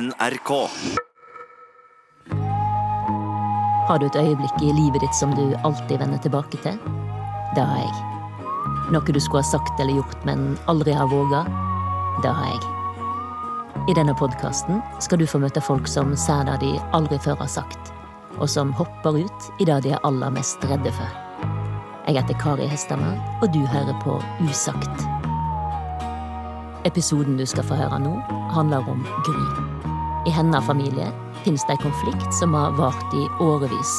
NRK. Har du et øyeblikk i livet ditt som du alltid vender tilbake til? Det har jeg. Noe du skulle ha sagt eller gjort, men aldri har våga? Det har jeg. I denne podkasten skal du få møte folk som sier det de aldri før har sagt, og som hopper ut i det de er aller mest redde for. Jeg heter Kari Hesthamar, og du hører på Usagt. Episoden du skal få høre nå, handler om Gry. I hennes familie finnes det en konflikt som har vart i årevis,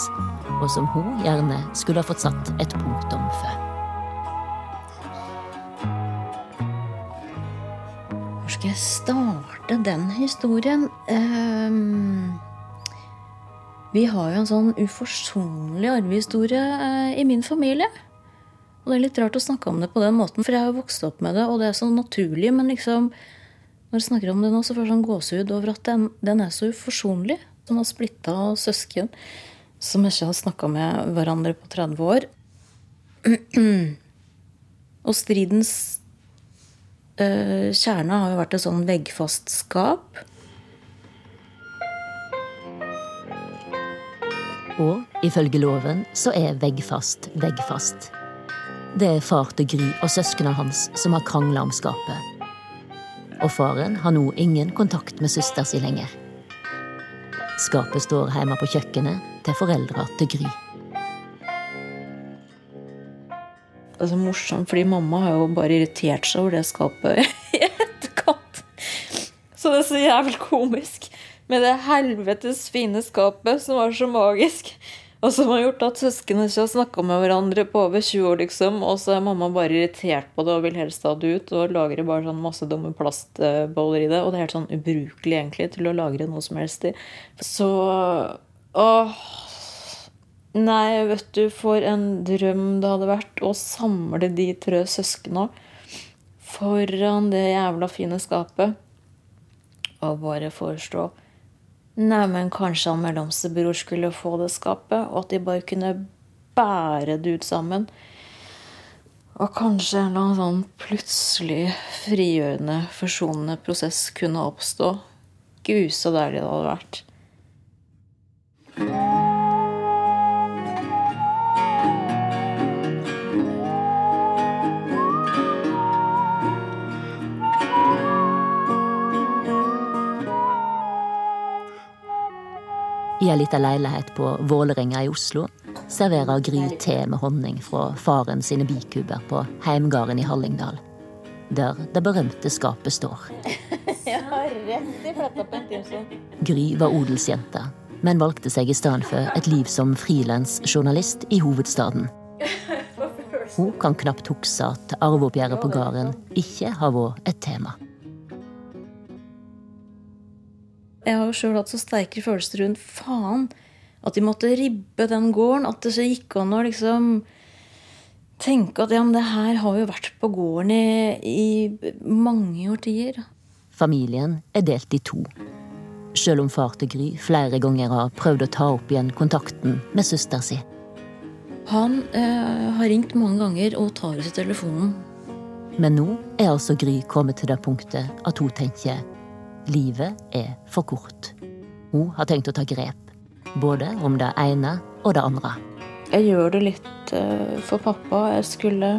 og som hun gjerne skulle ha fått satt et punktum for. Hvor skal jeg starte den historien? Ehm, vi har jo en sånn uforsonlig arvehistorie eh, i min familie. Og det er litt rart å snakke om det på den måten, for jeg har jo vokst opp med det, og det er så naturlig, men liksom når jeg snakker om det nå, så får jeg sånn gåsehud over at den, den, er så uforsonlig. Som har splitta søsken som ikke har snakka med hverandre på 30 år. Og stridens øh, kjerne har jo vært et sånn veggfast skap. Og ifølge loven så er veggfast veggfast. Det er far til Gry og søsknene hans som har krangla om skapet. Og faren har nå ingen kontakt med søster si lenger. Skapet står hjemme på kjøkkenet til foreldra til Gry. Det er så morsomt, fordi mamma har jo bare irritert seg over det skapet i etterkant. Så det er så jævlig komisk. Med det helvetes fine skapet som var så magisk. Og som har gjort at søsknene ikke har snakka med hverandre på over 20 år, liksom. Og så er mamma bare irritert på det og vil helst ha det ut. Og lagrer bare sånn masse dumme plastboller i det. Og det er helt sånn ubrukelig, egentlig, til å lagre noe som helst i. Så Åh. Nei, vet du, for en drøm det hadde vært å samle de tre søskna foran det jævla fine skapet. Og bare forestå Neimen, kanskje han mellomstebror skulle få det skapet, og at de bare kunne bære det ut sammen. Og kanskje en eller annen sånn plutselig frigjørende, forsonende prosess kunne oppstå. Gud, så deilig det hadde vært. Ei lita leilighet på Vålerenga i Oslo serverer Gry te med honning fra faren sine bikuber på heimgården i Hallingdal, der det berømte skapet står. Gry var odelsjente, men valgte seg i stedet for et liv som frilansjournalist i hovedstaden. Hun kan knapt huske at arveoppgjøret på gården ikke har vært et tema. Jeg har jo sjøl hatt så sterke følelser rundt faen. At de måtte ribbe den gården. At det så gikk an å liksom tenke at ja, men det her har jo vært på gården i, i mange årtier. Familien er delt i to. Sjøl om far til Gry flere ganger har prøvd å ta opp igjen kontakten med søster si. Han eh, har ringt mange ganger og tar ut telefonen. Men nå er altså Gry kommet til det punktet at hun tenker Livet er for kort. Hun har tenkt å ta grep, både om det ene og det andre. Jeg gjør det litt uh, for pappa. Jeg skulle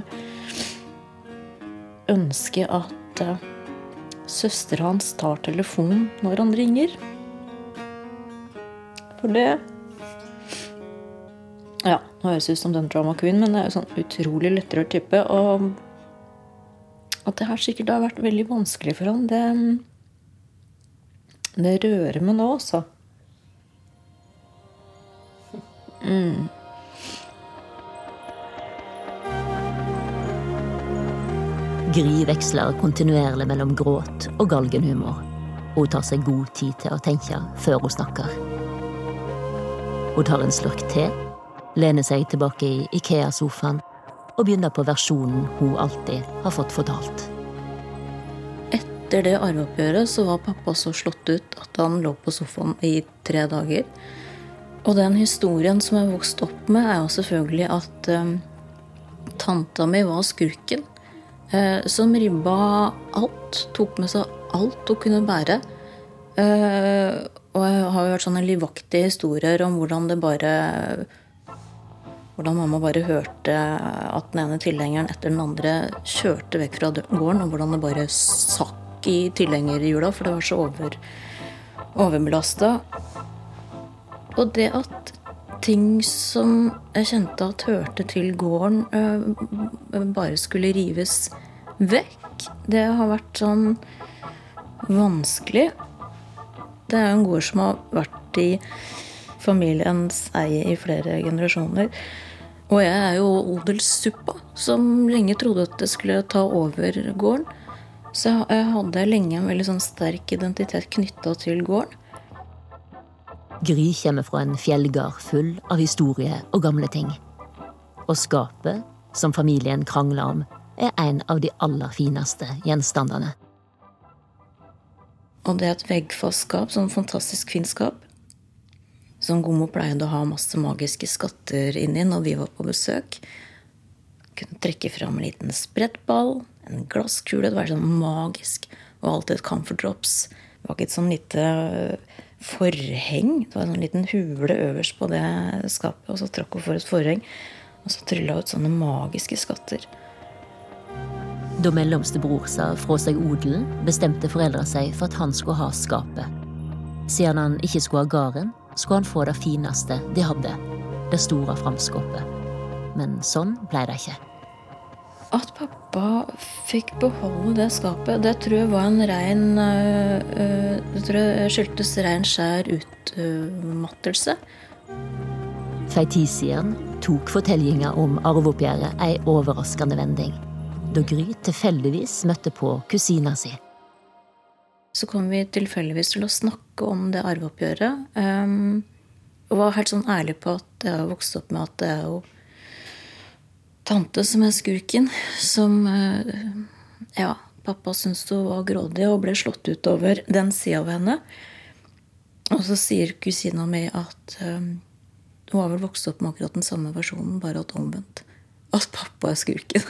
ønske at uh, søstera hans tar telefonen når han ringer. For det Ja, nå høres det ut som den drama queen, men det er jo sånn utrolig lettrørt type. Og at det her sikkert har vært veldig vanskelig for han, det det rører meg nå, altså. Mm. Gry veksler kontinuerlig mellom gråt og galgenhumor. Hun tar seg god tid til å tenke før hun snakker. Hun tar en slurk te, lener seg tilbake i Ikea-sofaen og begynner på versjonen hun alltid har fått fortalt. Etter det arveoppgjøret så var pappa så slått ut at han lå på sofaen i tre dager. Og den historien som jeg vokste opp med, er jo selvfølgelig at um, tanta mi var skurken. Uh, som ribba alt. Tok med seg alt hun kunne bære. Uh, har jo hørt sånne livaktige historier om hvordan det bare hvordan mamma bare hørte at den ene tilhengeren etter den andre kjørte vekk fra gården, og hvordan det bare sakk i tilhengerhjula, for det var så over, overbelasta. Og det at ting som jeg kjente at hørte til gården, øh, bare skulle rives vekk, det har vært sånn vanskelig. Det er en gård som har vært i familiens eie i flere generasjoner. Og jeg er jo odelssuppa, som lenge trodde at det skulle ta over gården. Så jeg hadde lenge en veldig sånn sterk identitet knytta til gården. Gry kommer fra en fjellgard full av historie og gamle ting. Og skapet, som familien krangler om, er en av de aller fineste gjenstandene. Og det er et veggfast skap, sånn fantastisk fint skap som Gomo pleide å ha masse magiske skatter inni når vi var på besøk. Kunne trekke fram en liten sprettball, en glasskule. Det var sånn magisk. Og alltid et comfort drops. Det var ikke et sånn lite øh, forheng. Det var en sånn liten hule øverst på det skapet, og så trakk hun for et forheng. Og så trylla ut sånne magiske skatter. Da mellomste bror sa fra seg odelen, bestemte foreldra seg for at han skulle ha skapet. Siden han ikke skulle ha gården, skulle han få det fineste de hadde, det store framskapet. Men sånn ble det ikke. At pappa fikk beholde det skapet, det tror jeg var en rein øh, Det tror jeg skyldtes rein skjær utmattelse. For ei tid siden tok fortellinga om arveoppgjøret ei overraskende vending. Da Gry tilfeldigvis møtte på kusina si så kom vi tilfeldigvis til å snakke om det arveoppgjøret. Um, og var helt sånn ærlig på at jeg har vokst opp med at det er jo tante som er skurken. Som uh, Ja, pappa syntes hun var grådig og ble slått utover den sida av henne. Og så sier kusina mi at um, hun har vel vokst opp med akkurat den samme versjonen, bare at omvendt. At pappa er skurken.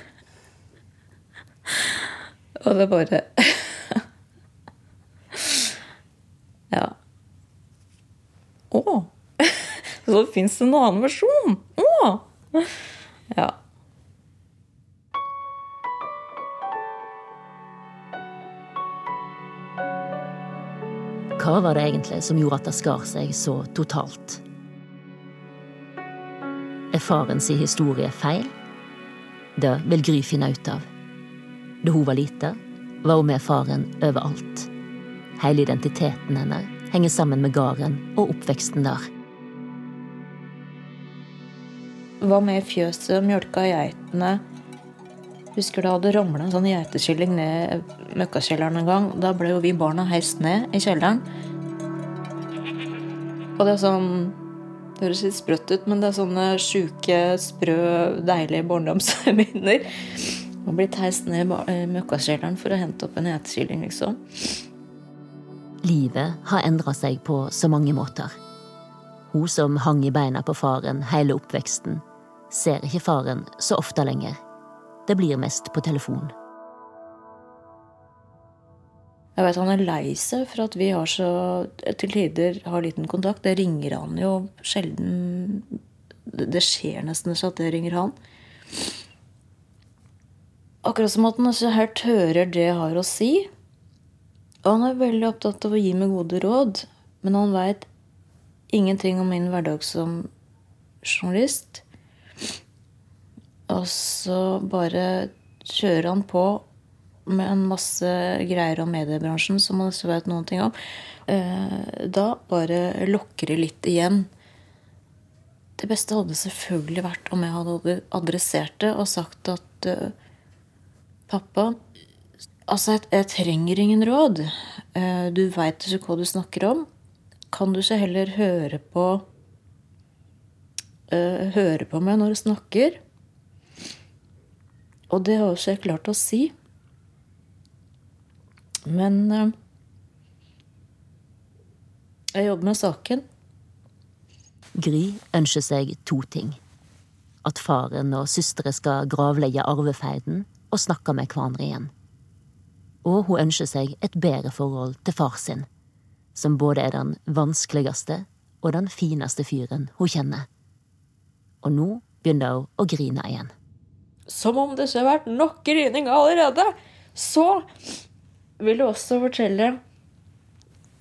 og det bare Ja. Å! Så fins det en annen versjon! Å! Ja. Hva var det egentlig som gjorde at det skar seg så totalt? Er faren sin historie feil? Det vil Gry finne ut av. Da hun var lita, var hun med faren overalt. Hele identiteten hennes henger sammen med gården og oppveksten der. Var med i fjøset, mjølka geitene. Husker det hadde ramla en sånn geitekylling ned møkkakjelleren en gang. Da ble jo vi barna heist ned i kjelleren. Og det er sånn Det høres litt sprøtt ut, men det er sånne sjuke, sprø, deilige barndomsminner. Og blitt heist ned i møkkakjelleren for å hente opp en geitekylling, liksom. Livet har endra seg på så mange måter. Hun som hang i beina på faren hele oppveksten, ser ikke faren så ofte lenger. Det blir mest på telefon. Jeg vet han er lei seg for at vi har så til tider har liten kontakt. Det ringer han jo sjelden Det skjer nesten ikke at det ringer han. Akkurat som at han ikke helt hører det jeg har å si. Og han er veldig opptatt av å gi meg gode råd, men han veit ingenting om min hverdag som journalist. Og så bare kjører han på med en masse greier om mediebransjen som han ikke vet noen ting om. Eh, da bare lokker det litt igjen. Det beste hadde selvfølgelig vært om jeg hadde adressert det og sagt at uh, pappa, Altså, jeg, jeg, trenger ingen råd. Uh, du veit ikke hva du snakker om. Kan du ikke heller høre på Høre på meg når du snakker? Og det har også jeg klart å si. Men uh, jeg jobber med saken. Gry ønsker seg to ting. At faren og søstre skal gravlegge arvefeiden og snakke med hverandre igjen og hun ønsker seg et bedre forhold til far sin. som både er den vanskeligste og den fineste fyren hun kjenner. Og nå begynner hun å grine igjen. Som om det ikke har vært nok grining allerede, så vil du også fortelle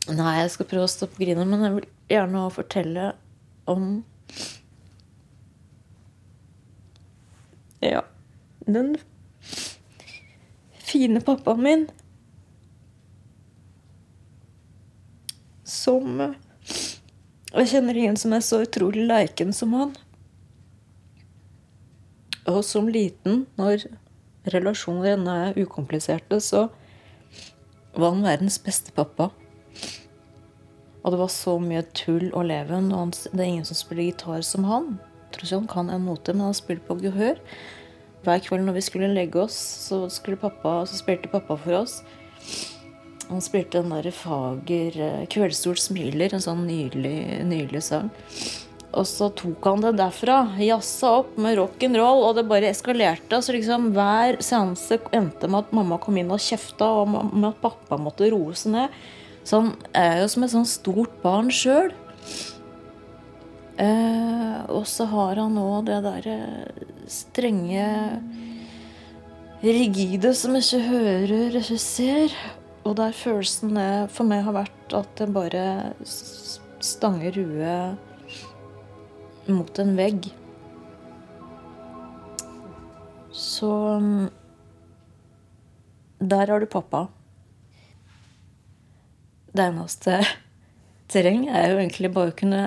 Nei, jeg skal prøve å stoppe grinet, men jeg vil gjerne også fortelle om Ja, den fine pappaen min som Jeg kjenner ingen som er så utrolig leiken som han. Og som liten, når relasjoner ennå er ukompliserte, så var han verdens beste pappa. Og det var så mye tull og leven. Og det er ingen som spiller gitar som han. Jeg tror ikke han kan en note, men han spiller på gehør. Hver kveld når vi skulle legge oss, så, pappa, så spilte pappa for oss. Han spilte den derre fager eh, smiler', en sånn nydelig, nydelig sang. Og så tok han det derfra. Jazza opp med rock'n'roll, og det bare eskalerte. Så liksom hver seanse endte med at mamma kom inn og kjefta, og med at pappa måtte roe seg ned. Så han er jo som et sånn stort barn sjøl. Eh, og så har han òg det derre strenge rigide som ikke hører, ser. Og der følelsen for meg har vært at det bare stanger huet mot en vegg. Så Der har du pappa. Det eneste terreng er jo egentlig bare å kunne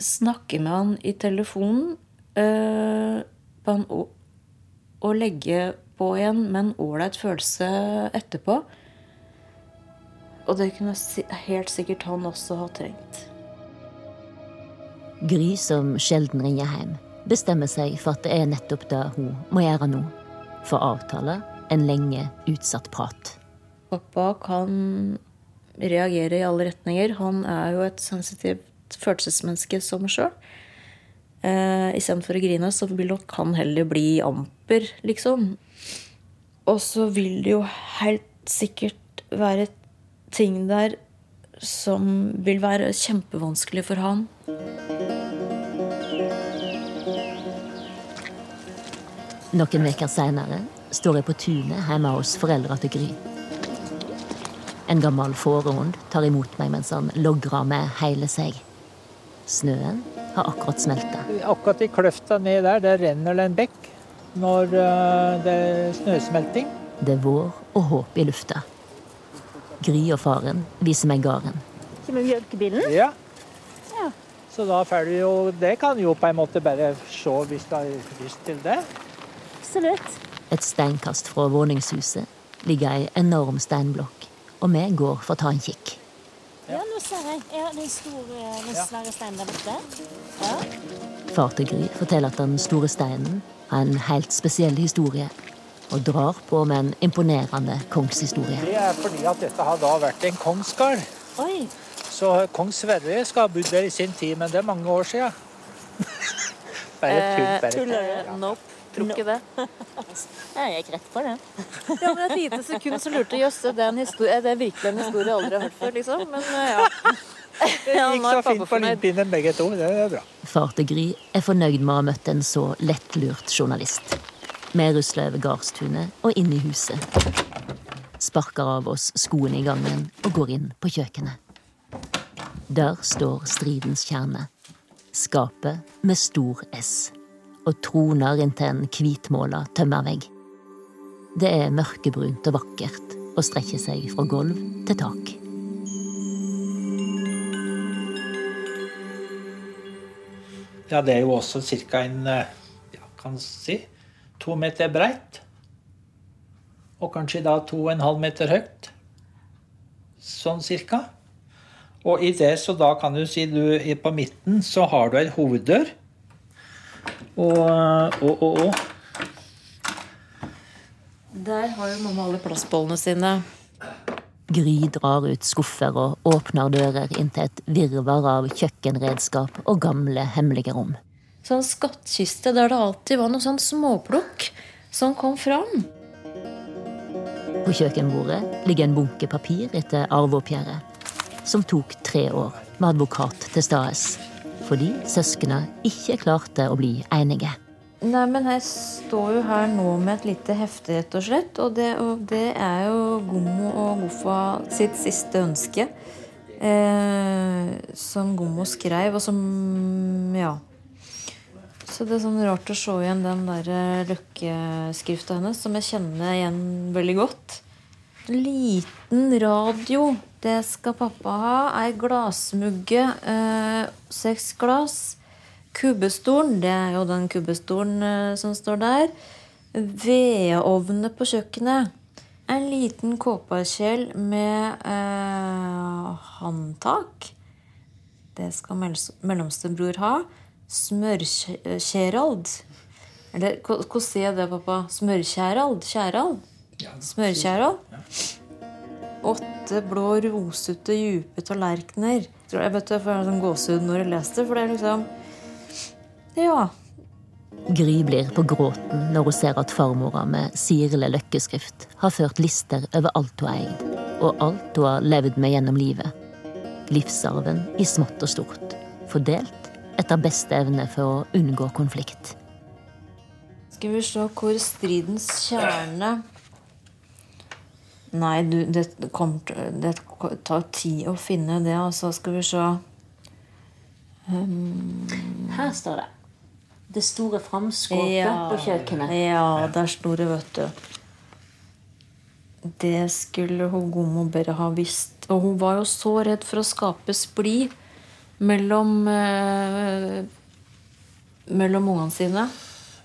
snakke med han i telefonen øh, på en, og legge på igjen med en ålreit følelse etterpå. Og det kunne helt sikkert han også ha trengt. Gry, som sjelden ringer hjem, bestemmer seg for at det er nettopp det hun må gjøre nå. For avtale en lenge utsatt prat. Pappa kan reagere i alle retninger. Han er jo et sensitivt følelsesmenneske som sjøl. Eh, Istedenfor å grine, så vil han heller bli amper, liksom. Og så vil det jo helt sikkert være ting der som vil være kjempevanskelig for han. Noen uker seinere står jeg på tunet hjemme hos foreldra til Gry. En gammel fårehund tar imot meg mens han logrer med hele seg. Snøen har akkurat smelta. Akkurat i kløfta ned der, der renner det en bekk når eh, det er snøsmelting. Det er vår og håp i lufta. Gry og faren viser meg gården. Kommer mjølkebilen? Ja. ja. Så da får du jo Det kan jo på en måte bare se hvis du har lyst til det. Absolutt. Et steinkast fra våningshuset ligger ei enorm steinblokk, og vi går for å ta en kikk. Ja, nå ser jeg. Ja, den store, den svære steinen der borte. Ja. Far til Gry forteller at den store steinen har en helt spesiell historie og drar på med en imponerende kongshistorie. Det er fordi at dette har da vært en kongsgard. Så kong Sverre skal ha bodd der i sin tid, men det er mange år siden. bare tull. Bare. Tuller du? Nope. Tror ikke det. Jeg gikk rett på det. ja, men Et lite sekund så lurte Jøsse. jøss, det er det virkelig en historie jeg aldri har hørt før, liksom. Men eh, ja. Det gikk så fint på limpinnen begge to. Det er bra. Far til Gry er fornøyd med å ha møtt en så lettlurt journalist. Vi rusler over gardstunet og inn i huset. Sparker av oss skoene i gangen og går inn på kjøkkenet. Der står stridens kjerne. Skapet med stor S. Og troner inntil en hvitmåla tømmervegg. Det er mørkebrunt og vakkert og strekker seg fra gulv til tak. Ja, det er jo også ca. en eh, ja, kan si, to meter breit. Og kanskje da to og en halv meter høyt. Sånn cirka. Og i det, så da kan du si du på midten så har du ei hoveddør. Og, og, og, og. Der har jo mamma alle plastbollene sine. Gry drar ut skuffer og åpner dører inn til et virvar av kjøkkenredskap og gamle, hemmelige rom. Sånn skattkiste der det alltid var noe sånn småplukk som kom fram. På kjøkkenbordet ligger en bunke papir etter arveoppgjøret, som tok tre år med advokat til stades, fordi søsknene ikke klarte å bli enige. Nei, men jeg står jo her nå med et lite hefte, rett og slett. Og det, og det er jo Gommo og Goffa sitt siste ønske. Eh, som Gommo skrev, og som Ja. Så det er sånn rart å se igjen den der eh, løkkeskrifta hennes, som jeg kjenner igjen veldig godt. Liten radio, det skal pappa ha. Ei glassmugge, eh, seks glass. Kubbestolen, det er jo den kubbestolen eh, som står der. Vedovner på kjøkkenet. En liten kåparkjel med eh, håndtak. Det skal mellomstebror ha. Smørkjerald. Eller hvordan sier jeg det, pappa? Smørkjerald? Kjerald? Smørkjerald? Åtte blå, rosete, dype tallerkener. Tror Jeg vet jeg får sånn gåsehud når jeg leser det, for det er liksom Ja. Gry blir på gråten når hun ser at farmora med Sirle løkkeskrift har ført lister over alt hun eier, og alt hun har levd med gjennom livet. Livsarven i smått og stort, fordelt etter beste evne for å unngå konflikt. Skal vi se hvor stridens kjerne Nei, du, det, kommer, til- det tar tid å finne det, altså. Skal vi se Her står det. Det store framskåpet Ja, ja der sto det, vet du. Det skulle hun Gomo bare ha visst. Og hun var jo så redd for å skape splid mellom eh, Mellom ungene sine.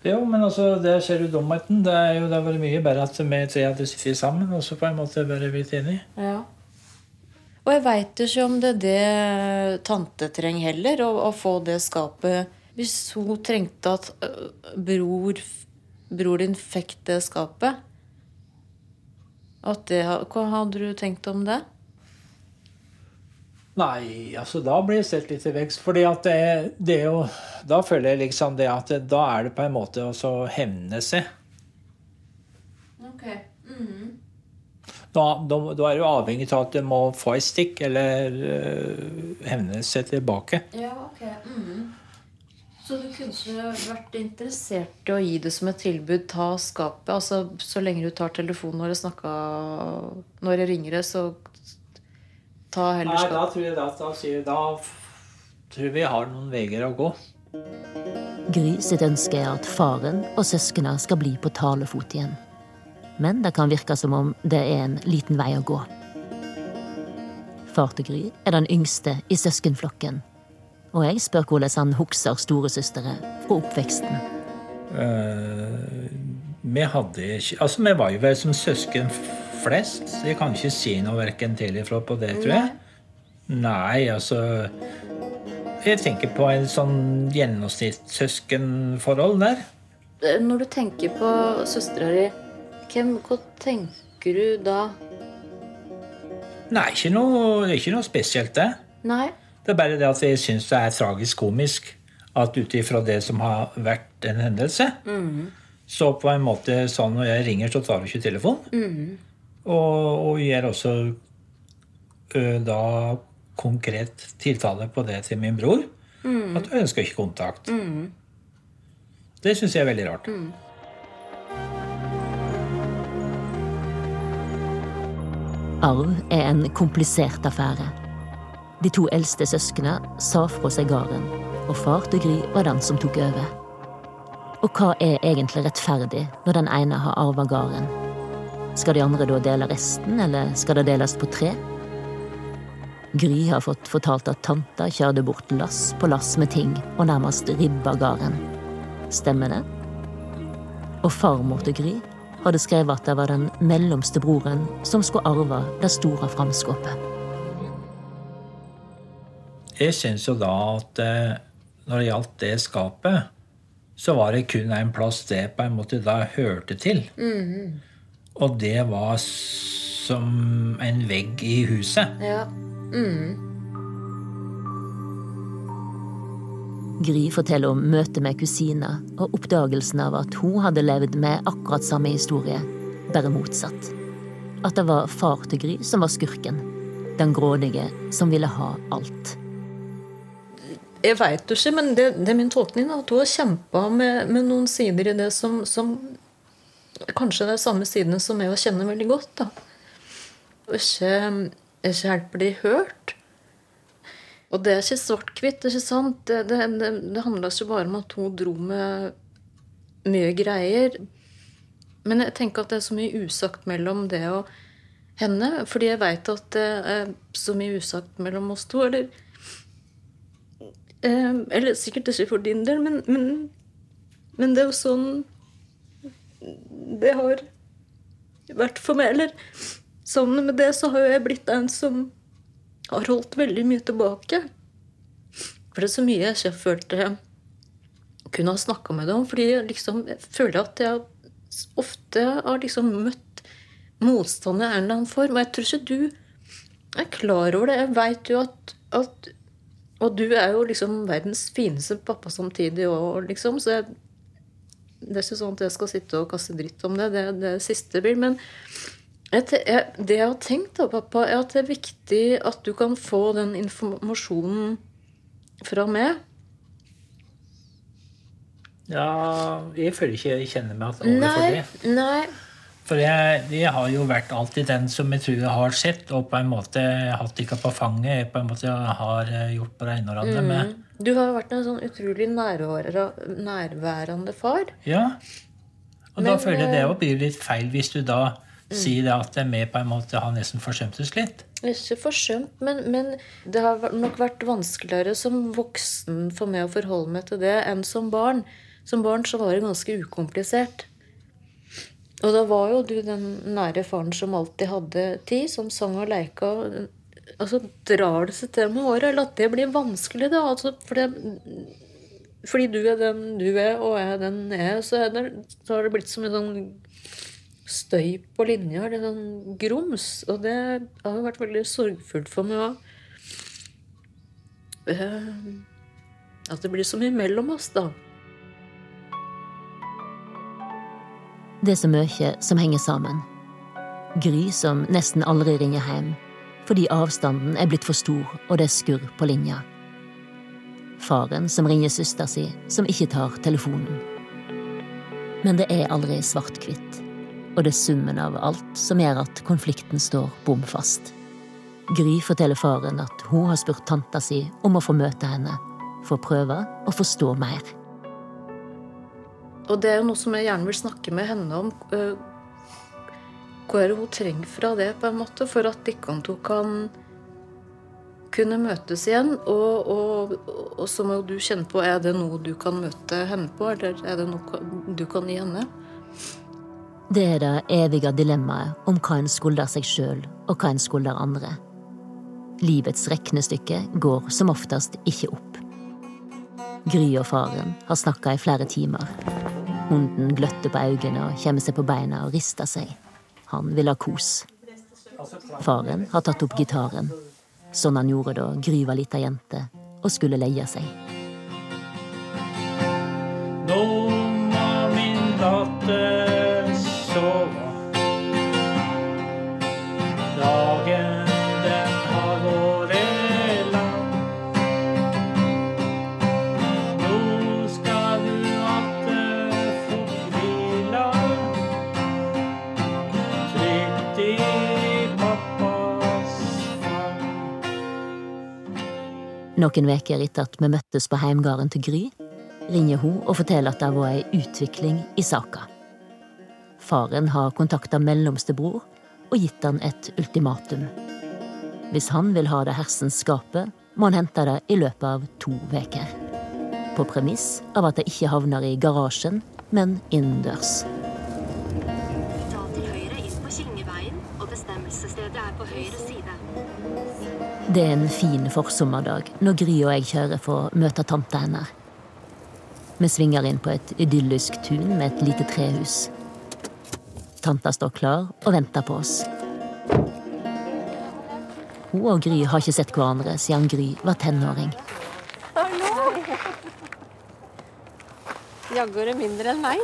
Jo, men altså, det ser du dumheten. Det er jo det har vært mye bedre at vi tre hadde sittet sammen og så på en måte bare blitt enige. Ja. Og jeg veit ikke om det er det tante trenger heller, å, å få det skapet Hvis hun trengte at bror, bror din fikk det skapet at det, Hva hadde du tenkt om det? Nei, altså da blir jeg sett litt til vekst. fordi at det, det er jo Da føler jeg liksom det at det, da er det på en måte å hevne seg. Ok. Da, da, da er du avhengig av at du må få et stikk eller uh, hevne seg tilbake. Ja, ok. Så du kunne vært interessert i å gi det som et tilbud? Ta skapet? Altså, så lenge du tar telefonen når jeg snakker Når jeg ringer det, så ta heller Nei, da tror jeg da, da sier da tror vi har noen veier å gå. Gry sitt ønske er at faren og søsknene skal bli på talefot igjen. Men det kan virke som om det er en liten vei å gå. Far til Gry er den yngste i søskenflokken. Og jeg spør hvordan han husker storesøstre fra oppveksten. Uh, vi hadde ikke Altså, vi var jo vel som søsken flest. Jeg kan ikke si noe verken til eller fra på det, tror jeg. Nei, altså Jeg tenker på en sånn gjennomsnittssøskenforhold der. Når du tenker på søstera di, hvem, tenker du da? Nei, ikke noe, det ikke noe spesielt, det. Nei? Det er bare det at jeg syns det er tragisk komisk at ut ifra det som har vært en hendelse, så på en måte sånn når jeg ringer, så tar du ikke telefonen. Og, og gir også ø, da konkret tiltale på det til min bror. At du ønsker ikke kontakt. Det syns jeg er veldig rart. Arv er en komplisert affære. De to eldste søsknene sa fra seg gården, og far til Gry var den som tok over. Og hva er egentlig rettferdig når den ene har arva gården? Skal de andre da dele resten, eller skal det deles på tre? Gry har fått fortalt at tanta kjørte bort lass på lass med ting og nærmest ribba gården. Stemmer det? Og farmor til Gry hadde skrevet at det var den mellomste broren som skulle arve det store framskapet. Jeg syns jo da at eh, når det gjaldt det skapet, så var det kun en plass det på en måte da hørte til. Og det var som en vegg i huset. Ja. Gry forteller om møtet med kusina og oppdagelsen av at hun hadde levd med akkurat samme historie, bare motsatt. at det var far til Gry som var skurken. Den grådige som ville ha alt. Jeg veit jo ikke, men det, det, er min tolkning. At hun har kjempa med, med, noen sider i det som, som Kanskje det er samme sidene som jeg kjenner veldig godt. da. Og ikke, ikke helt bli hørt. Og det er ikke svart-hvitt. ikke sant? Det, det, det, det handla ikke bare om at hun dro med mye greier. Men jeg tenker at det er så mye usagt mellom det og henne. Fordi jeg veit at det er så mye usagt mellom oss to. Eller, eh, eller sikkert ikke for din del, men, men, men, det er jo sånn det har vært for meg. Eller sammen med det så har jeg blitt en som har holdt veldig mye tilbake. For det er så mye jeg ikke følte jeg kunne ha snakka med deg om. Fordi jeg liksom jeg føler at jeg ofte har liksom møtt motstand i en eller annen form. Og jeg tror ikke du er klar over det. Jeg veit jo at, at, Og du er jo liksom verdens fineste pappa samtidig òg, liksom. Så jeg, det er ikke sånn at jeg skal sitte og kaste dritt om det. Det er det siste blir. Men jeg, jeg, det jeg har tenkt, da, pappa, er at det er viktig at du kan få den informasjonen fra meg. Ja, jeg føler ikke jeg kjenner meg over nei, for det. Nei, For jeg, jeg har jo vært alltid den som jeg tror jeg har sett, og på en måte hatt dere på fanget. Jeg på en måte har eh, gjort på det ene og andre med. Du har jo vært en sånn utrolig nærværende far. Ja. Og da føler jeg det eh, også blir litt feil hvis du da sier det at vi på en måte har nesten forsømtes litt. Ikke forsømt, men, men det har nok vært vanskeligere som voksen for meg å forholde meg til det enn som barn. Som barn så var det ganske ukomplisert. Og da var jo du den nære faren som alltid hadde tid, som sang og leika. Altså, drar det seg til med året, eller at det blir vanskelig, da? Altså, for det, fordi du er den du er, og jeg er den jeg er, så, er det, så har det blitt som en sånn støy på linja. Er sånn grums. Og det har vært veldig sorgfullt for meg òg. At det blir så mye mellom oss, da. Det er så mye som henger sammen. Gry som nesten aldri ringer hjem, fordi avstanden er blitt for stor og det er skurr på linja. Faren som ringer søster si, som ikke tar telefonen. Men det er aldri svart-hvitt, og det er summen av alt som gjør at konflikten står bom fast. Gry forteller faren at hun har spurt tanta si om å få møte henne, for å prøve å forstå mer. Og det er jo noe som jeg gjerne vil snakke med henne om. Hva er det hun trenger fra det, på en måte, for at dere to kan kunne møtes igjen? Og, og, og så må du kjenne på er det noe du kan møte henne på, eller er det noe du kan gi henne? Det er det evige dilemmaet om hva en skulder seg sjøl, og hva en skulder andre. Livets regnestykke går som oftest ikke opp. Gry og faren har snakka i flere timer. Hunden gløtter på øynene og kommer seg på beina og rister seg. Han vil ha kos. Faren har tatt opp gitaren, sånn han gjorde da Gry var lita jente og skulle leie seg. Nå Noen veker etter at vi møttes på heimgården til Gry, ringer hun og forteller at det var ei utvikling i saka. Faren har kontakta mellomstebror og gitt han et ultimatum. Hvis han vil ha det hersens skapet, må han hente det i løpet av to veker. På premiss av at det ikke havner i garasjen, men innendørs. Det er en fin forsommerdag når Gry og jeg kjører for å møte tanta hennes. Vi svinger inn på et idyllisk tun med et lite trehus. Tanta står klar og venter på oss. Hun og Gry har ikke sett hverandre siden Gry var tenåring. Jaggu er det mindre enn meg.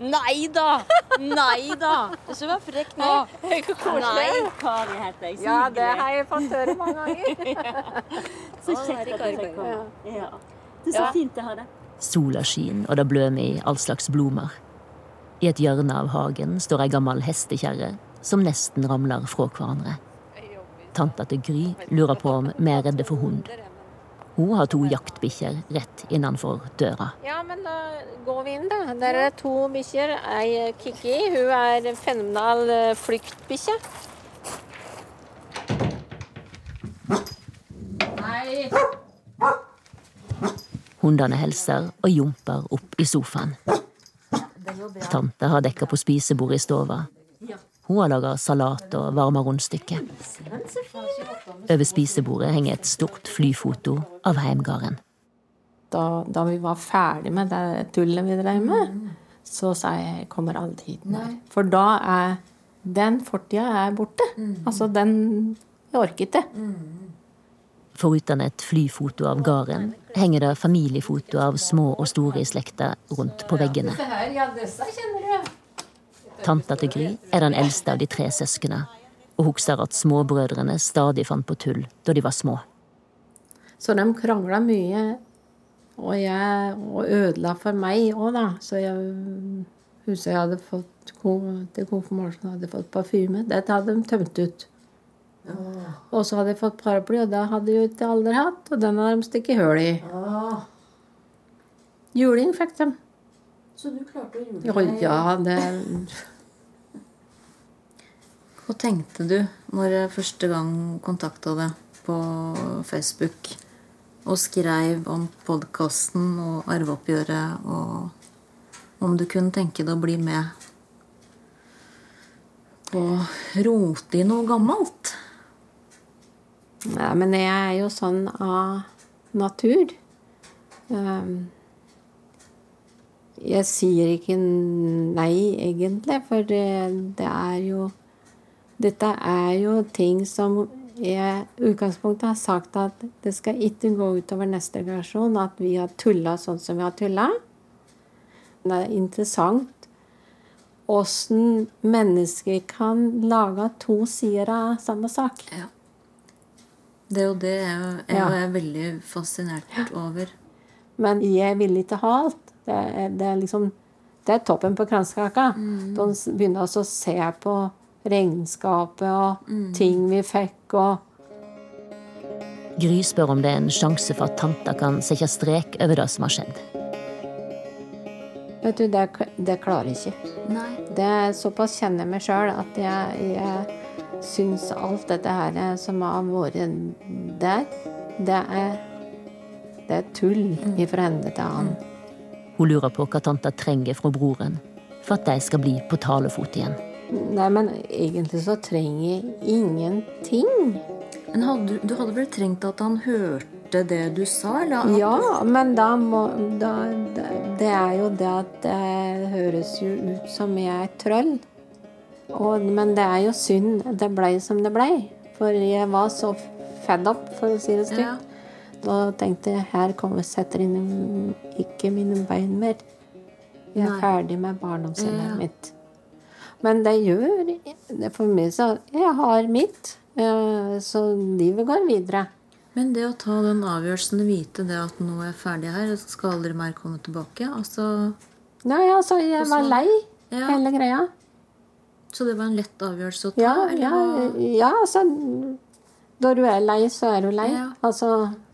Nei da! Nei da! Du skal frekk nå. Nei, Kari heter jeg. Så Ja, det har jeg fått høre mange ganger. Så kjekt at du kom. Ja. Det er så fint å ha det. Sola skin, og det blømer i all slags blomster. I et hjørne av hagen står ei gammel hestekjerre som nesten ramler fra hverandre. Tanta til Gry lurer på om vi er redde for hund. Hun har to jaktbikkjer rett innenfor døra. Ja, men da går vi inn, da. Der er det to bikkjer. Ei Kikki, hun er en fenomenal flyktbikkje. Nei. Hundene hilser og jumper opp i sofaen. Tante har dekka på spisebordet i stova. Hun har laga salat og varma rundstykker. Over spisebordet henger et stort flyfoto av heimgården. Da, da vi var ferdig med det tullet vi drev med, så sa jeg jeg kommer aldri hit mer. For da er den fortida er borte. Altså, den Jeg orker ikke. Foruten et flyfoto av gården henger det familiefoto av små og store i slekta rundt på veggene. Her, ja, disse kjenner du. Tanta til Gry er den eldste av de tre søsknene, og husker at småbrødrene stadig fant på tull da de var små. Så de krangla mye, og, jeg, og ødela for meg òg, da. Så jeg husker jeg hadde fått til konfirmasjonen hadde fått parfyme. Dette hadde de tømt ut. Og så hadde jeg fått paraply, og det hadde jeg jo ikke aldri hatt. Og den hadde de stukket hull i. Juling fikk de. Så du klarte å Ja, jule ja, det Hva tenkte du når jeg første gang kontakta deg på Facebook og skrev om podkasten og arveoppgjøret, og om du kunne tenke deg å bli med på å rote i noe gammelt? Nei, men jeg er jo sånn av natur. Um, jeg sier ikke nei, egentlig, for det er jo Dette er jo ting som jeg i utgangspunktet har sagt at det skal ikke gå utover neste generasjon at vi har tulla sånn som vi har tulla. Det er interessant åssen mennesker kan lage to sider av samme sak. Ja. Det er jo det jeg, jeg Ja. er veldig fascinert over. Men jeg vil ikke ha alt. Det er, det er liksom Det er toppen på kransekaka. De begynner også å se på regnskapet og ting vi fikk og Gry spør om det er en sjanse for at tanta kan sette strek over det som har skjedd. Vet du, det, det klarer jeg ikke. Nei. Det er Såpass kjenner jeg meg sjøl at jeg, jeg syns alt dette her som har vært der, det er, det er tull ifra ende til annen. Hun lurer på hva tanta trenger fra broren for at de skal bli på talefot igjen. Nei, men egentlig så trenger jeg ingenting. Men hadde, du- hadde vel trengt at han hørte det du sa? Eller? Ja, men da må da, det, det er jo det at det høres jo ut som jeg er trøll. Og, men det er jo synd det blei som det blei. For jeg var så fed up, for å si det stygt. Ja. Da tenkte jeg her kommer setter inn ikke mine bein mer. Jeg er Nei. ferdig med barndomshjemmet Ja. mitt. Men det gjør for meg så Jeg har mitt, eh, så livet går videre. Men det å ta den avgjørelsen, og vite det at nå er jeg ferdig her, jeg skal aldri mer komme tilbake altså, Nei, altså, jeg var lei Ja. hele greia. Så det var en lett avgjørelse å ta? Ja, ja, ja, altså Når du er lei, så er du lei. Ja. Altså,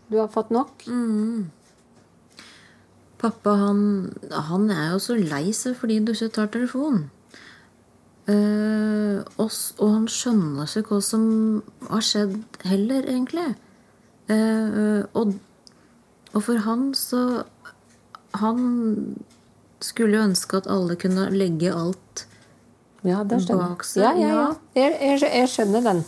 du har fått nok. Pappa han, han er jo så lei seg fordi du ikke tar telefonen. Eh, og, og han skjønner ikke hva som har skjedd heller, egentlig. Eh, og, og for han så Han skulle jo ønske at alle kunne legge alt Ja, det Bak seg, Ja, ja, ja. Jeg, jeg, jeg skjønner den.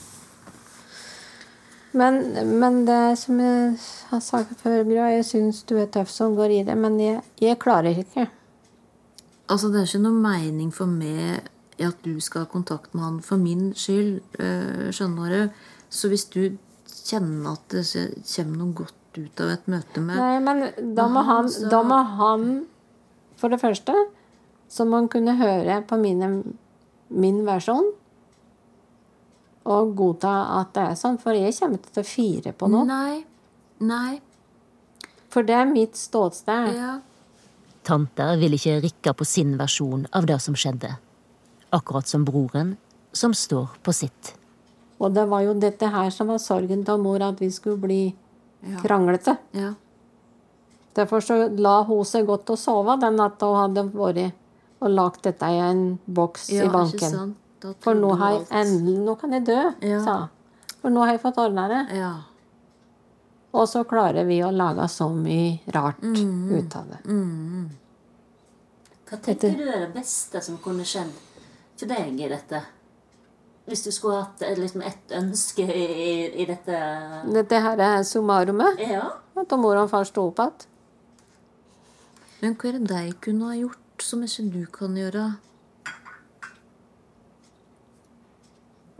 Men, men det som jeg har sagt før, jeg syns du er tøff som går i det, men jeg, jeg klarer ikke. Altså, det er ikke noe mening for meg i at du skal ha kontakt med han for min skyld. eh, skjønner du? Så hvis du kjenner at det kommer noe godt ut av et møte med Nei, men da må han, han sa- da må han for det første Så man kunne høre på mine, min versjon og godta at det er sånn. For jeg kommer ikke til å fire på noe. Nei. Nei. For det er mitt ståsted. Ja. Tanta vil ikke rikke på sin versjon av det som skjedde. Akkurat som broren, som står på sitt. Og det var jo dette her som var sorgen til mor, at vi skulle bli kranglete. Ja. Derfor så la hun seg godt og sove den natta hun hadde vært og lagt dette i en boks Ja, i banken. For nå har jeg endelig Nå kan jeg dø, Ja. sa hun. For nå har jeg fått ordna det. Ja. Og så klarer vi å lage så mye rart Mm. ut av det. Hva tenker du er det beste som kunne skjedd for deg i dette? Hvis du skulle hatt liksom et ønske i, i, i dette Dette her er summarumet. Ja. At mor og far sto opp igjen. Men hva er det de kunne ha gjort som ikke du kan gjøre?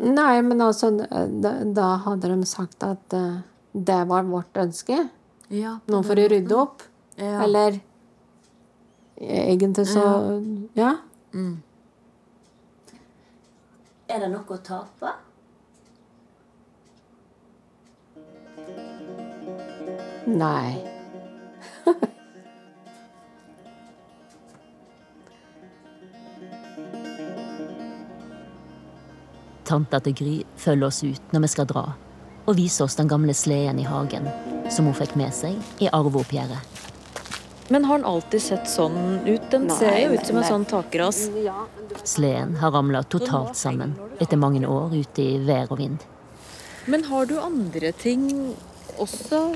Nei, men altså Da, da hadde de sagt at uh, det var vårt ønske. Ja. Nå får du rydde opp. Ja. Eller egentlig så Ja. Er det noe å tape? Nei. Tanta til Gry følger oss ut når vi skal dra, og viser oss den gamle sleden i hagen, som hun fikk med seg i arveoppgjøret. Men har den alltid sett sånn ut? Den Nei, ser jo ut som en nei. sånn takras. Sleden har ramla totalt sammen etter mange år ute i vær og vind. Men har du andre ting også?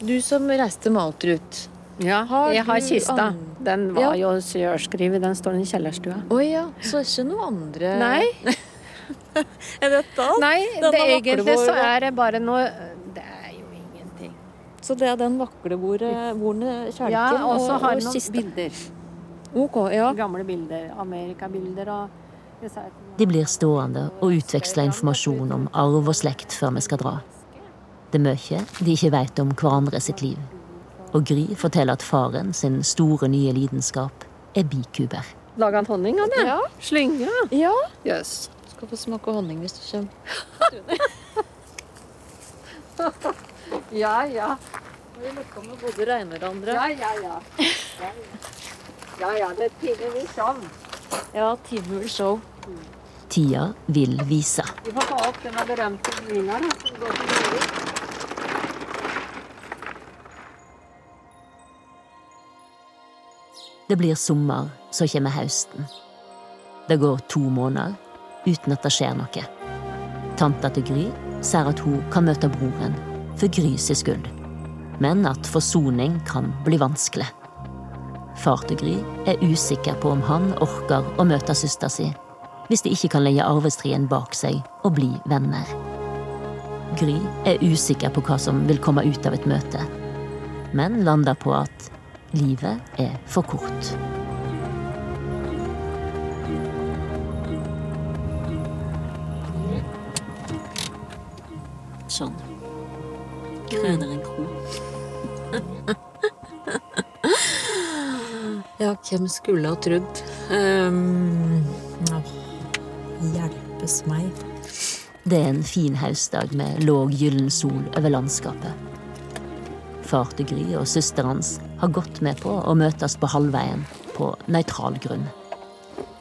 Du som reiste med Altrut. Ja, Har jeg har kista. Den var Ja. jo sjølskrevet. Den står i kjellerstua. Å ja, så ikke noe andre Nei, Er dette alt? nei det, egentlig så er det bare noe Det er jo ingenting. Så det er den vaklevorne kjelken Ja, og så har og jeg noen kiste. bilder. Ok, ja. Gamle bilder. Amerikabilder og De blir stående og utveksle informasjon om arv og slekt før vi skal dra. Det er mye de ikke vet om hverandre sitt liv. Og Gry forteller at faren sin store nye lidenskap er bikuber. Lager han honning det? Ja. Slynge? ja. Jøss. Skal få smake honning hvis du kommer. Ja, ja. Vi lukka med både regner andre. Ja, ja, ja. Ja, ja, det er tiden vil show. Ja, Timul show. Tida vil vise. Vi får ta opp denne berømte da, som går til Norge. Det blir sommer, så kommer høsten. Det går to måneder uten at det skjer noe. Tanta til Gry sier at hun kan møte broren for Gry sin skyld, men at forsoning kan bli vanskelig. Far til Gry er usikker på om han orker å møte søstera si hvis de ikke kan legge arvestriden bak seg og bli venner. Gry er usikker på hva som vil komme ut av et møte, men lander på at livet er for kort. Sånn. Krøner en kro. Ja, hvem skulle ha trodd? Um, hjelpes meg. Det er en fin høstdag med låg gyllen sol over landskapet. Far til Gry og søsteren hans har gått med på å møtes på halvveien på nøytral grunn.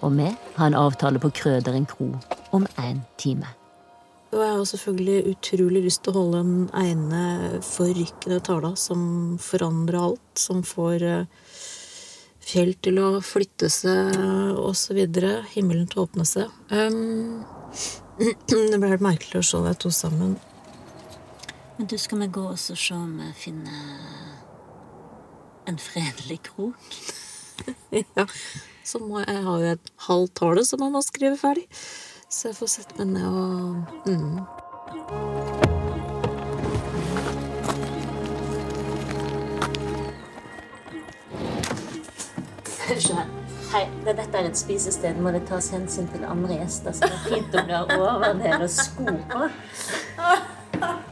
Og vi har en avtale på Krøderen kro om én time. Og jeg har selvfølgelig utrolig lyst til å holde den ene forrykkende tala som forandrer alt, som får eh, fjell til å flytte seg videre, himmelen til å åpne seg. Um, det ble helt merkelig å se de to sammen. Men du, skal vi gå og se om vi finner en fredelig krok? Ja, så må jeg, jeg har jo et halvt tale som jeg må skrive ferdig, så jeg får sette meg ned og mm. Hei, det dette er et spisested. Må det tas hensyn til andre gjester, så det er fint om det er overdel og sko på.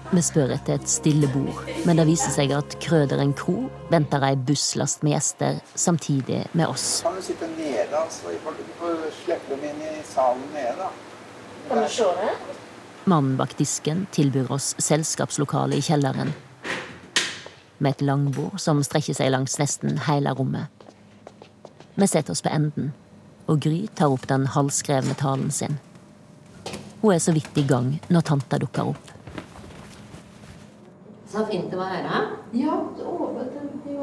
Vi spør etter et stille bord, men det viser seg at Krøderen kro venter ei busslast med gjester samtidig med oss. Kan du sitte nede altså. Du får slippe dem inn i salen nede, da. Kan du se det? Mannen bak disken tilbyr oss selskapslokale i kjelleren. Med et langbord som strekker seg langs nesten hele rommet. Vi setter oss på enden, og Gry tar opp den halvskrevne talen sin. Hun er så vidt i gang når tanta dukker opp. Så fint det var her, da. Ja,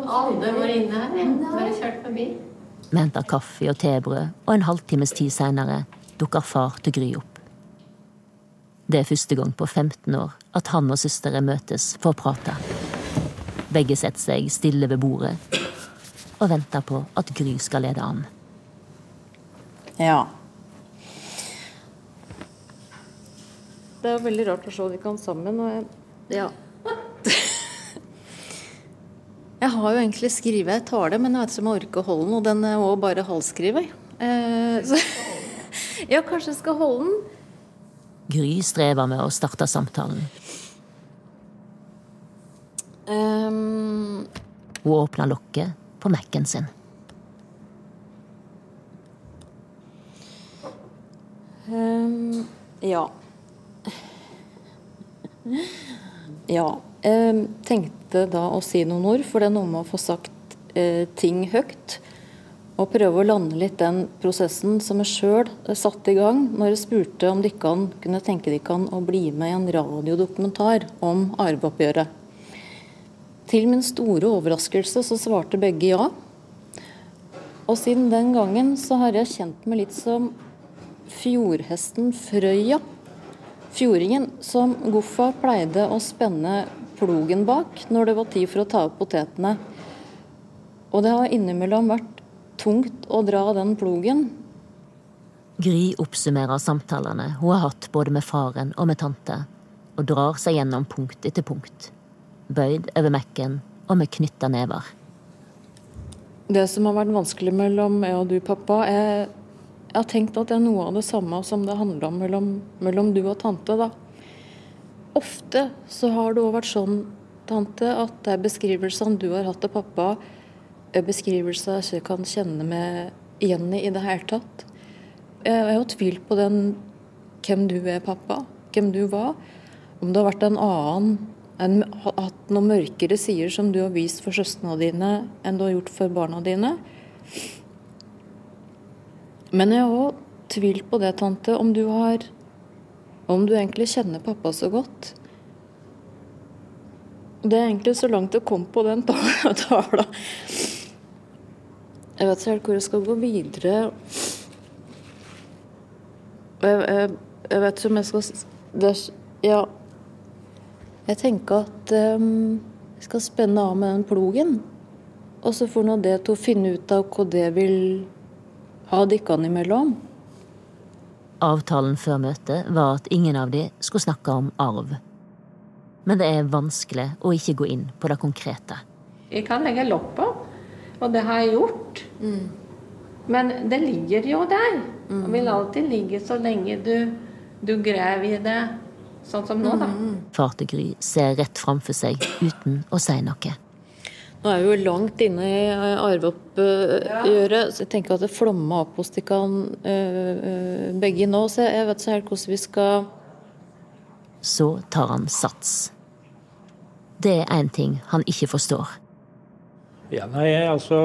Alle var inne her. Bare kjørt forbi. Vi henter kaffe og tebrød, og en halvtimes tid seinere dukker far til Gry opp. Det er første gang på 15 år at han og søstera møtes for å prate. Begge setter seg stille ved bordet og venter på at Gry skal lede an. Ja. Det er veldig rart å se de kan sammen. Og jeg, ja. Jeg har jo egentlig skrevet en tale, men jeg vet ikke om jeg orker å holde den. Og den er òg bare halvskrevet. Eh, så ja, kanskje jeg skal holde den. Gry strever med å starte samtalen. Um... Hun åpner lokket på Mac-en sin. Um, ja. Ja. Jeg tenkte da å si noen ord, for det er noe med å få sagt uh, ting høyt. Og prøve å lande litt den prosessen som jeg sjøl satte i gang når jeg spurte om de kan, kunne tenke dere å bli med i en radiodokumentar om arveoppgjøret. Til min store overraskelse så svarte begge ja. Og siden den gangen så har jeg kjent meg litt som fjordhesten Frøya. Fjordingen som Goffa pleide å spenne plogen bak når det var tid for å ta opp potetene. Og det har innimellom vært tungt å dra den plogen. Gry oppsummerer samtalene hun har hatt både med faren og med tante, og drar seg gjennom punkt etter punkt. Bøyd over Mac-en og med knytta never. Det som har vært vanskelig mellom meg og du, pappa, er Jeg har tenkt at det er noe av det samme som det handler om mellom, mellom du og tante. da. Ofte så har det òg vært sånn, tante, at det er beskrivelsene du har hatt av pappa, beskrivelser jeg ikke kan kjenne meg igjen i i det hele tatt. Jeg har jo tvilt på den hvem du er, pappa. Hvem du var. Om det har vært en annen en, Hatt noen mørkere sider som du har vist for søstrene dine enn du har gjort for barna dine. Men jeg har òg tvilt på det, tante, om du har Om du egentlig kjenner pappa så godt. Det er egentlig så langt det kom på den tala. Jeg vet ikke helt hvor jeg skal gå videre. Jeg, jeg, jeg vet ikke om jeg skal det, Ja. Jeg tenker at um, jeg skal spenne av med den plogen. Og så får nå det til å finne ut av hva det vil ha dykkene imellom. Avtalen før møtet var at ingen av de skulle snakke om arv. Men det er vanskelig å ikke gå inn på det konkrete. Jeg kan legge lokk på, og det har jeg gjort. Men det ligger jo der. Og vil alltid ligge så lenge du, du graver i det. Sånn som nå, da. Far til Gry ser rett framfor seg uten å si noe. Nå er vi jo langt inne i arveoppgjøret, så jeg tenker at det flommer opp hos dere begge nå. Så jeg vet ikke helt hvordan vi skal Så tar han sats. Det er én ting han ikke forstår. Ja, nei, altså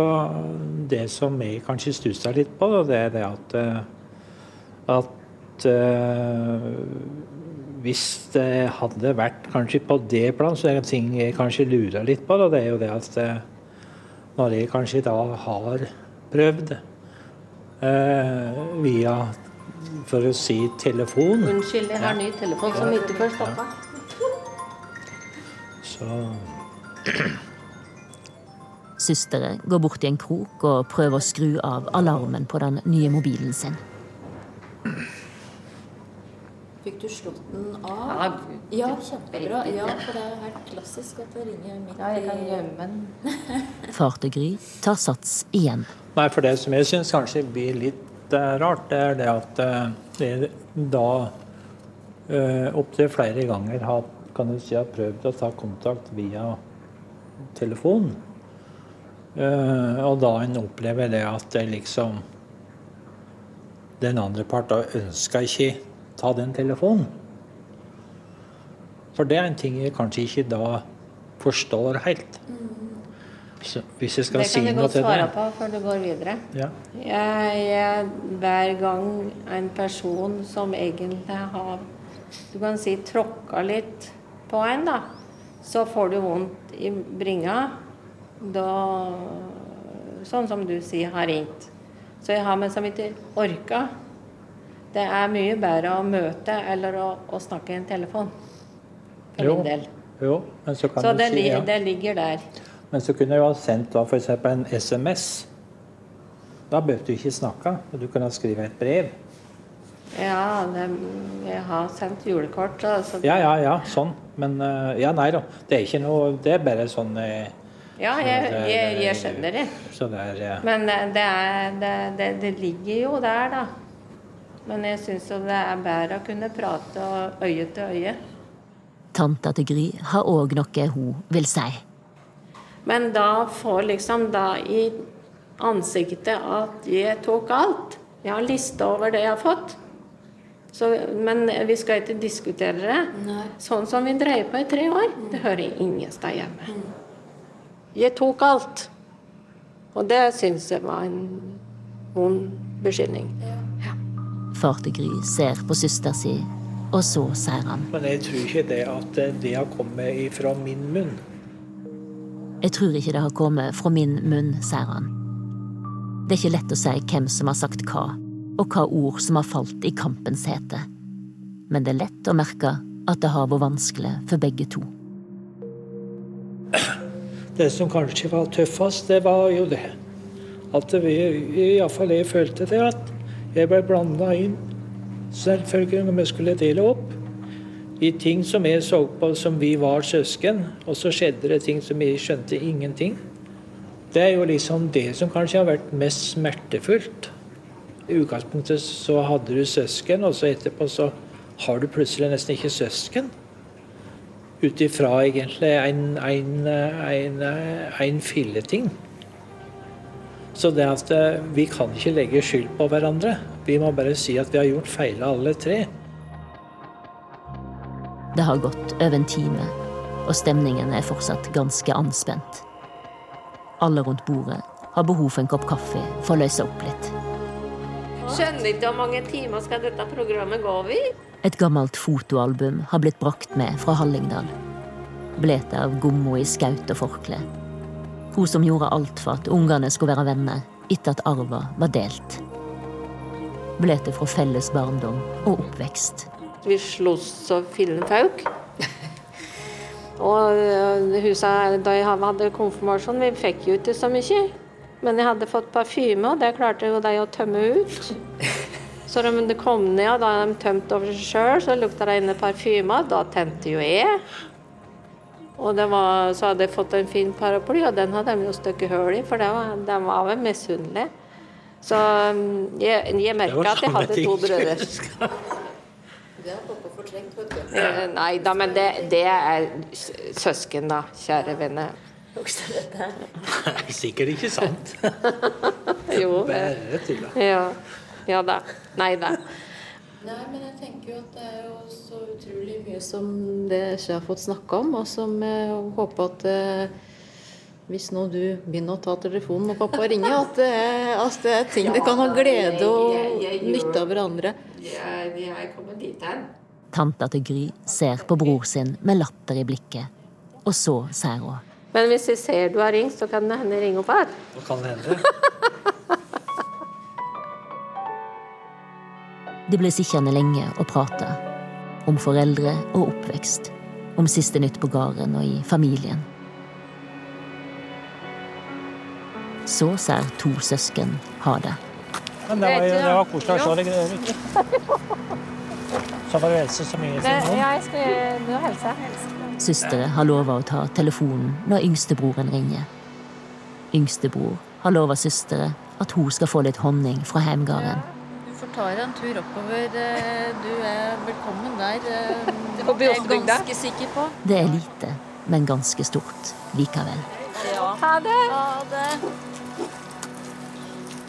Det som jeg kanskje stusser litt på, det er det at eh, At uh, hvis det hadde vært kanskje på det plan, så er det ting jeg kanskje lurer litt på. Da, det er jo det at eh, når jeg kanskje da har prøvd uh, via for å si telefon, Unnskyld, jeg har ny telefon som ikke får stoppa. så Søstre går bort i en krok og prøver å skru av alarmen på den nye mobilen sin. Fikk du slått den av? Ja, kjempebra. Ja, for det er helt klassisk at det ringer midt Ja, jeg kan i gjemme den. Far til Gry tar sats igjen. Nei, for det som jeg syns kanskje blir litt eh, rart, det er det at eh, det da uh, opptil flere ganger har, kan du si, har prøvd å ta kontakt via telefon. Eh, og da en opplever det at det liksom den andre parten ønska ikke ta den telefonen. For det er en ting jeg kanskje ikke da forstår helt. Så hvis jeg skal Det si kan du godt svare det på før du går videre. ja. Jeg, jeg, hver gang en person som egentlig har Du kan si tråkka litt på en, da, så får du vondt i bringa. Da Sånn som du sier, har ringt. Så jeg har meg som ikke orka. Det er mye bedre å møte eller å, å snakke i en telefon. For Jo. min del. Jo, men så kan Så du det, si ja. det ligger der. Men så kunne jeg jo ha sendt da f.eks. en SMS. Da bør du ikke snakke, du kunne ha skrevet et brev. Ja, det, jeg har sendt julekort. Altså. Ja, ja, ja, sånn. Men eh, ja, nei da. Det er ikke noe Det er bare sånn eh, Ja, jeg, jeg, jeg skjønner det. Så det er Men eh, det, er, det, det, det ligger jo der, da. Men jeg syns jo det er bedre å kunne prate øye til øye. Tanta til Gry har òg noe hun vil si. Men da får liksom da i ansiktet at jeg tok alt. Jeg har lista over det jeg har fått. Så, men vi skal ikke diskutere det. Sånn som vi dreier på i tre år, det hører ingen sted hjemme. Jeg tok alt. Og det syns jeg var en vond beskyldning. Far til Gry ser på søster si, og så sier han. Men jeg tror ikke det at det har kommet ifra min munn. Jeg tror ikke det har kommet fra min munn, sier han. Det er ikke lett å si hvem som har sagt hva, og hva ord som har falt i kampens hete. Men det er lett å merke at det har vært vanskelig for begge to. Det som kanskje var tøffest, det var jo det. At vi, iallfall jeg følte det, at jeg ble blanda inn. Selvfølgelig når vi skulle dele opp. I ting som jeg så på som vi var søsken, og så skjedde det ting som jeg skjønte ingenting. Det er jo liksom det som kanskje har vært mest smertefullt. I utgangspunktet så hadde du søsken, og så etterpå så har du plutselig nesten ikke søsken ut ifra egentlig en, en, en, en filleting. Så det at eh, vi kan ikke legge skyld på hverandre. Vi må bare si at vi har gjort feil alle tre. Det har gått over en time, og stemningen er fortsatt ganske anspent. Alle rundt bordet har behov for en kopp kaffe for å løse opp litt. Skjønner ikke hvor mange timer skal dette programmet gå over? Et gammelt fotoalbum har blitt brakt med fra Hallingdal. Blete av gommo i skaut og forkle. Hun som gjorde alt for at ungene skulle være venner etter at arva var delt. Blete fra felles barndom og oppvekst. Vi sloss så fillen fauk. Og øh, huset, da jeg hadde konfirmasjon, vi fikk jo ikke så mye. Men jeg hadde fått parfyme, og det klarte jo de å tømme ut. Så da de kom ned, og da de tømt over seg sjøl, så lukta det inne parfyme. Da tente jo jeg. Og det var, så hadde jeg fått en fin paraply, og den hadde de jo stukket hull i, for den var, de var vel misunnelige. Så um, jeg, jeg merka at jeg hadde to brødre. Eh, Nei da, men det, det er søsken, da, kjære venner. Sikkert ikke sant. Jo. Bare tulla. Ja. Ja da. Nei da. Nei, men jeg tenker jo at det er jo så utrolig mye som det ikke har fått snakke om, og som jeg håper at eh, hvis nå du begynner å ta telefonen og pappa ringer, at det er, at det er ting det kan ha glede og nytte av hverandre. Jeg, jeg kommer dit hen. Tanta til Gry ser på bror sin med latter i blikket, og så sier hun. Men hvis jeg ser du har ringt, så kan det hende jeg ringer opp her. Hva kan det hende? De ble sittende lenge og prate. Om foreldre og oppvekst. Om siste nytt på gården og i familien. Så ser to søsken ha det. Men det var, det var koselig å se deg, Erik. Så var det helse så mye siden nå. jeg skal nå helse. Søstre har lova å ta telefonen når yngstebroren ringer. Yngstebror har lova søstre at hun skal få litt honning fra heimgården. Du får ta deg en tur oppover. eh, Du er velkommen der. eh, Det er jeg ganske sikker på. Det er lite, men ganske stort likevel. Ha det. Ha det.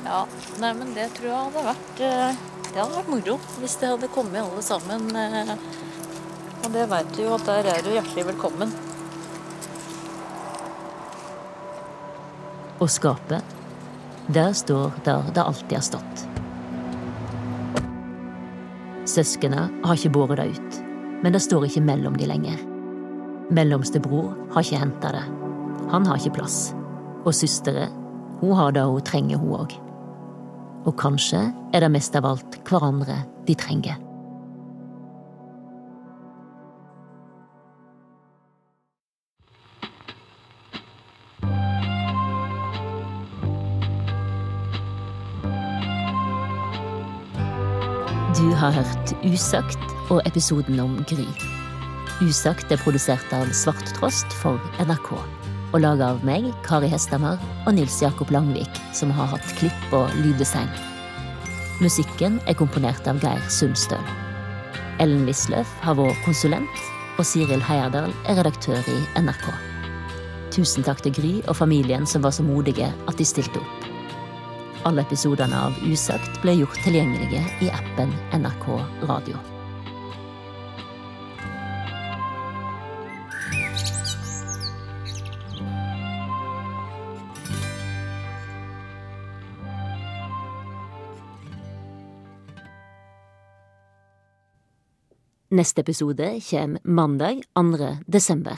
Ja, nei, men det tror jeg hadde vært eh, Det hadde vært moro hvis det hadde kommet alle sammen. Og det veit du jo at der er du hjertelig velkommen. Og skapet, der står der det alltid har stått. Søskena har ikke båret det ut, men det står ikke mellom de lenger. Mellomste bror har ikke henta det. Han har ikke plass. Og søstre, hun har det hun trenger, hun òg. Og kanskje er det mest av alt hverandre de trenger. Du har hørt Usagt og episoden om Gry. Usagt er produsert av Svart Trost for NRK. Og laga av meg, Kari Hestamar og Nils Jakob Langvik, som har hatt klipp og lyddesign. Musikken er komponert av Geir Sundstøl. Ellen Wisløff har vært konsulent, og Siril Heierdal er redaktør i NRK. Tusen takk til Gry og familien som var så modige at de stilte opp. Alle episodene av Usagt ble gjort tilgjengelige i appen NRK Radio. Neste episode kommer mandag 2. desember.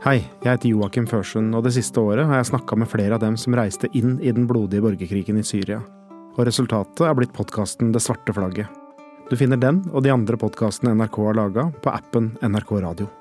Hei, jeg heter Joakim Førsund, og det siste året har jeg snakka med flere av dem som reiste inn i den blodige borgerkrigen i Syria. Og resultatet er blitt podkasten Det svarte flagget. Du finner den og de andre podkastene NRK har laga, på appen NRK Radio.